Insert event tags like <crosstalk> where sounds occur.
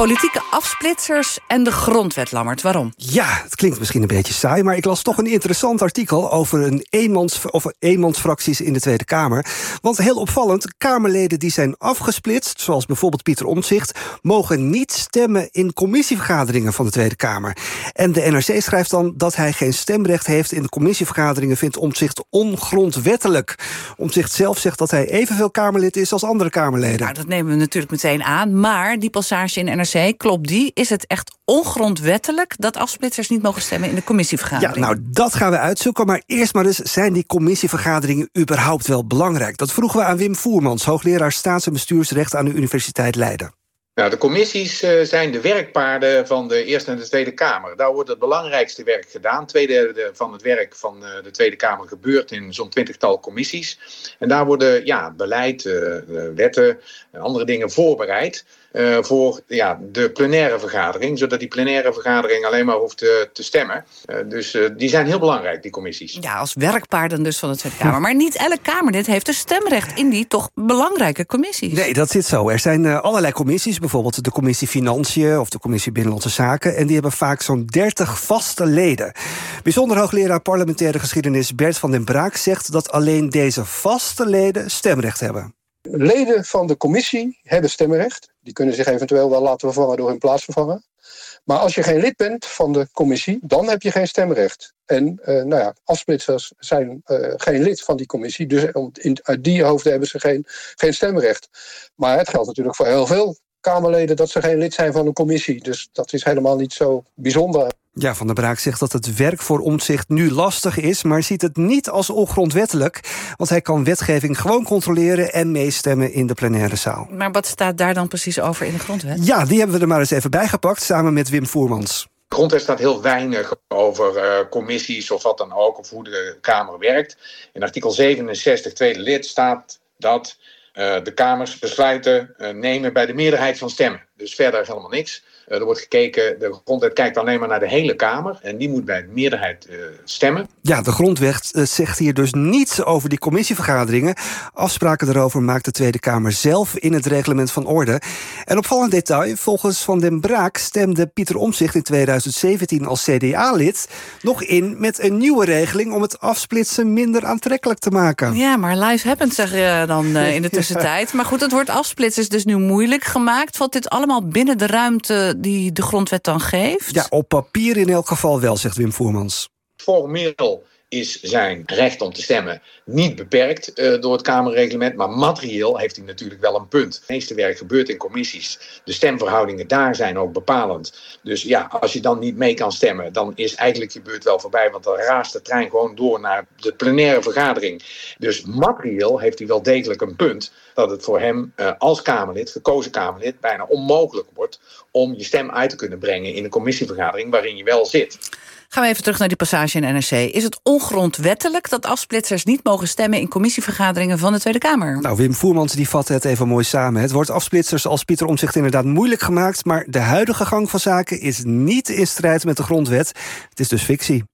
Politieke afsplitsers en de grondwet, Lammert. Waarom? Ja, het klinkt misschien een beetje saai... maar ik las toch een interessant artikel... over een eenmans, of eenmansfracties in de Tweede Kamer. Want heel opvallend, Kamerleden die zijn afgesplitst... zoals bijvoorbeeld Pieter Omtzigt... mogen niet stemmen in commissievergaderingen van de Tweede Kamer. En de NRC schrijft dan dat hij geen stemrecht heeft... in de commissievergaderingen vindt Omtzigt ongrondwettelijk. Omtzigt zelf zegt dat hij evenveel Kamerlid is als andere Kamerleden. Nou, dat nemen we natuurlijk meteen aan. Maar die passage in NRC klopt die? Is het echt ongrondwettelijk dat afsplitsers niet mogen stemmen in de commissievergadering? Ja, nou, dat gaan we uitzoeken. Maar eerst maar eens, zijn die commissievergaderingen überhaupt wel belangrijk? Dat vroegen we aan Wim Voermans, hoogleraar staats- en bestuursrecht aan de Universiteit Leiden. Nou, de commissies uh, zijn de werkpaarden van de Eerste en de Tweede Kamer. Daar wordt het belangrijkste werk gedaan. Tweederde van het werk van uh, de Tweede Kamer gebeurt in zo'n twintigtal commissies. En daar worden ja, beleid, uh, wetten en andere dingen voorbereid. Uh, voor ja, de plenaire vergadering, zodat die plenaire vergadering alleen maar hoeft te, te stemmen. Uh, dus uh, die zijn heel belangrijk, die commissies. Ja, als werkpaarden dus van de Tweede Kamer. Maar niet elk Kamerlid heeft een stemrecht in die toch belangrijke commissies. Nee, dat zit zo. Er zijn allerlei commissies, bijvoorbeeld de commissie Financiën of de commissie Binnenlandse Zaken. En die hebben vaak zo'n 30 vaste leden. Bijzonder hoogleraar parlementaire geschiedenis Bert van den Braak zegt dat alleen deze vaste leden stemrecht hebben. Leden van de commissie hebben stemrecht. Die kunnen zich eventueel wel laten vervangen door hun plaatsvervanger. Maar als je geen lid bent van de commissie, dan heb je geen stemrecht. En uh, nou ja, afsplitsers zijn uh, geen lid van die commissie. Dus in, uit die hoofden hebben ze geen, geen stemrecht. Maar het geldt natuurlijk voor heel veel Kamerleden dat ze geen lid zijn van een commissie. Dus dat is helemaal niet zo bijzonder. Ja, Van der Braak zegt dat het werk voor omzicht nu lastig is... maar ziet het niet als ongrondwettelijk. Want hij kan wetgeving gewoon controleren... en meestemmen in de plenaire zaal. Maar wat staat daar dan precies over in de grondwet? Ja, die hebben we er maar eens even bijgepakt... samen met Wim Voermans. De grondwet staat heel weinig over uh, commissies of wat dan ook... of hoe de Kamer werkt. In artikel 67, tweede lid, staat dat... Uh, de Kamers besluiten uh, nemen bij de meerderheid van stemmen. Dus verder helemaal niks. Uh, er wordt gekeken, de grondwet kijkt alleen maar naar de hele Kamer. En die moet bij de meerderheid uh, stemmen. Ja, de grondwet uh, zegt hier dus niets over die commissievergaderingen. Afspraken daarover maakt de Tweede Kamer zelf in het reglement van orde. En opvallend detail, volgens Van den Braak stemde Pieter Omzicht in 2017 als CDA-lid nog in met een nieuwe regeling om het afsplitsen minder aantrekkelijk te maken. Ja, maar happens zeg je dan in de <laughs> tussentijd. Maar goed, het woord afsplitsen is dus nu moeilijk gemaakt. Valt dit allemaal binnen de ruimte die de grondwet dan geeft? Ja, op papier in elk geval wel, zegt Wim Voermans. Formeel is zijn recht om te stemmen niet beperkt uh, door het Kamerreglement. Maar materieel heeft hij natuurlijk wel een punt. Het meeste werk gebeurt in commissies. De stemverhoudingen daar zijn ook bepalend. Dus ja, als je dan niet mee kan stemmen, dan is eigenlijk je beurt wel voorbij. Want dan raast de trein gewoon door naar de plenaire vergadering. Dus materieel heeft hij wel degelijk een punt. Dat het voor hem uh, als Kamerlid, gekozen Kamerlid, bijna onmogelijk wordt om je stem uit te kunnen brengen in een commissievergadering waarin je wel zit. Gaan we even terug naar die passage in NRC. Is het ongrondwettelijk dat afsplitsers niet mogen stemmen... in commissievergaderingen van de Tweede Kamer? Nou, Wim Voermans die vat het even mooi samen. Het wordt afsplitsers als Pieter Omzicht inderdaad moeilijk gemaakt... maar de huidige gang van zaken is niet in strijd met de grondwet. Het is dus fictie.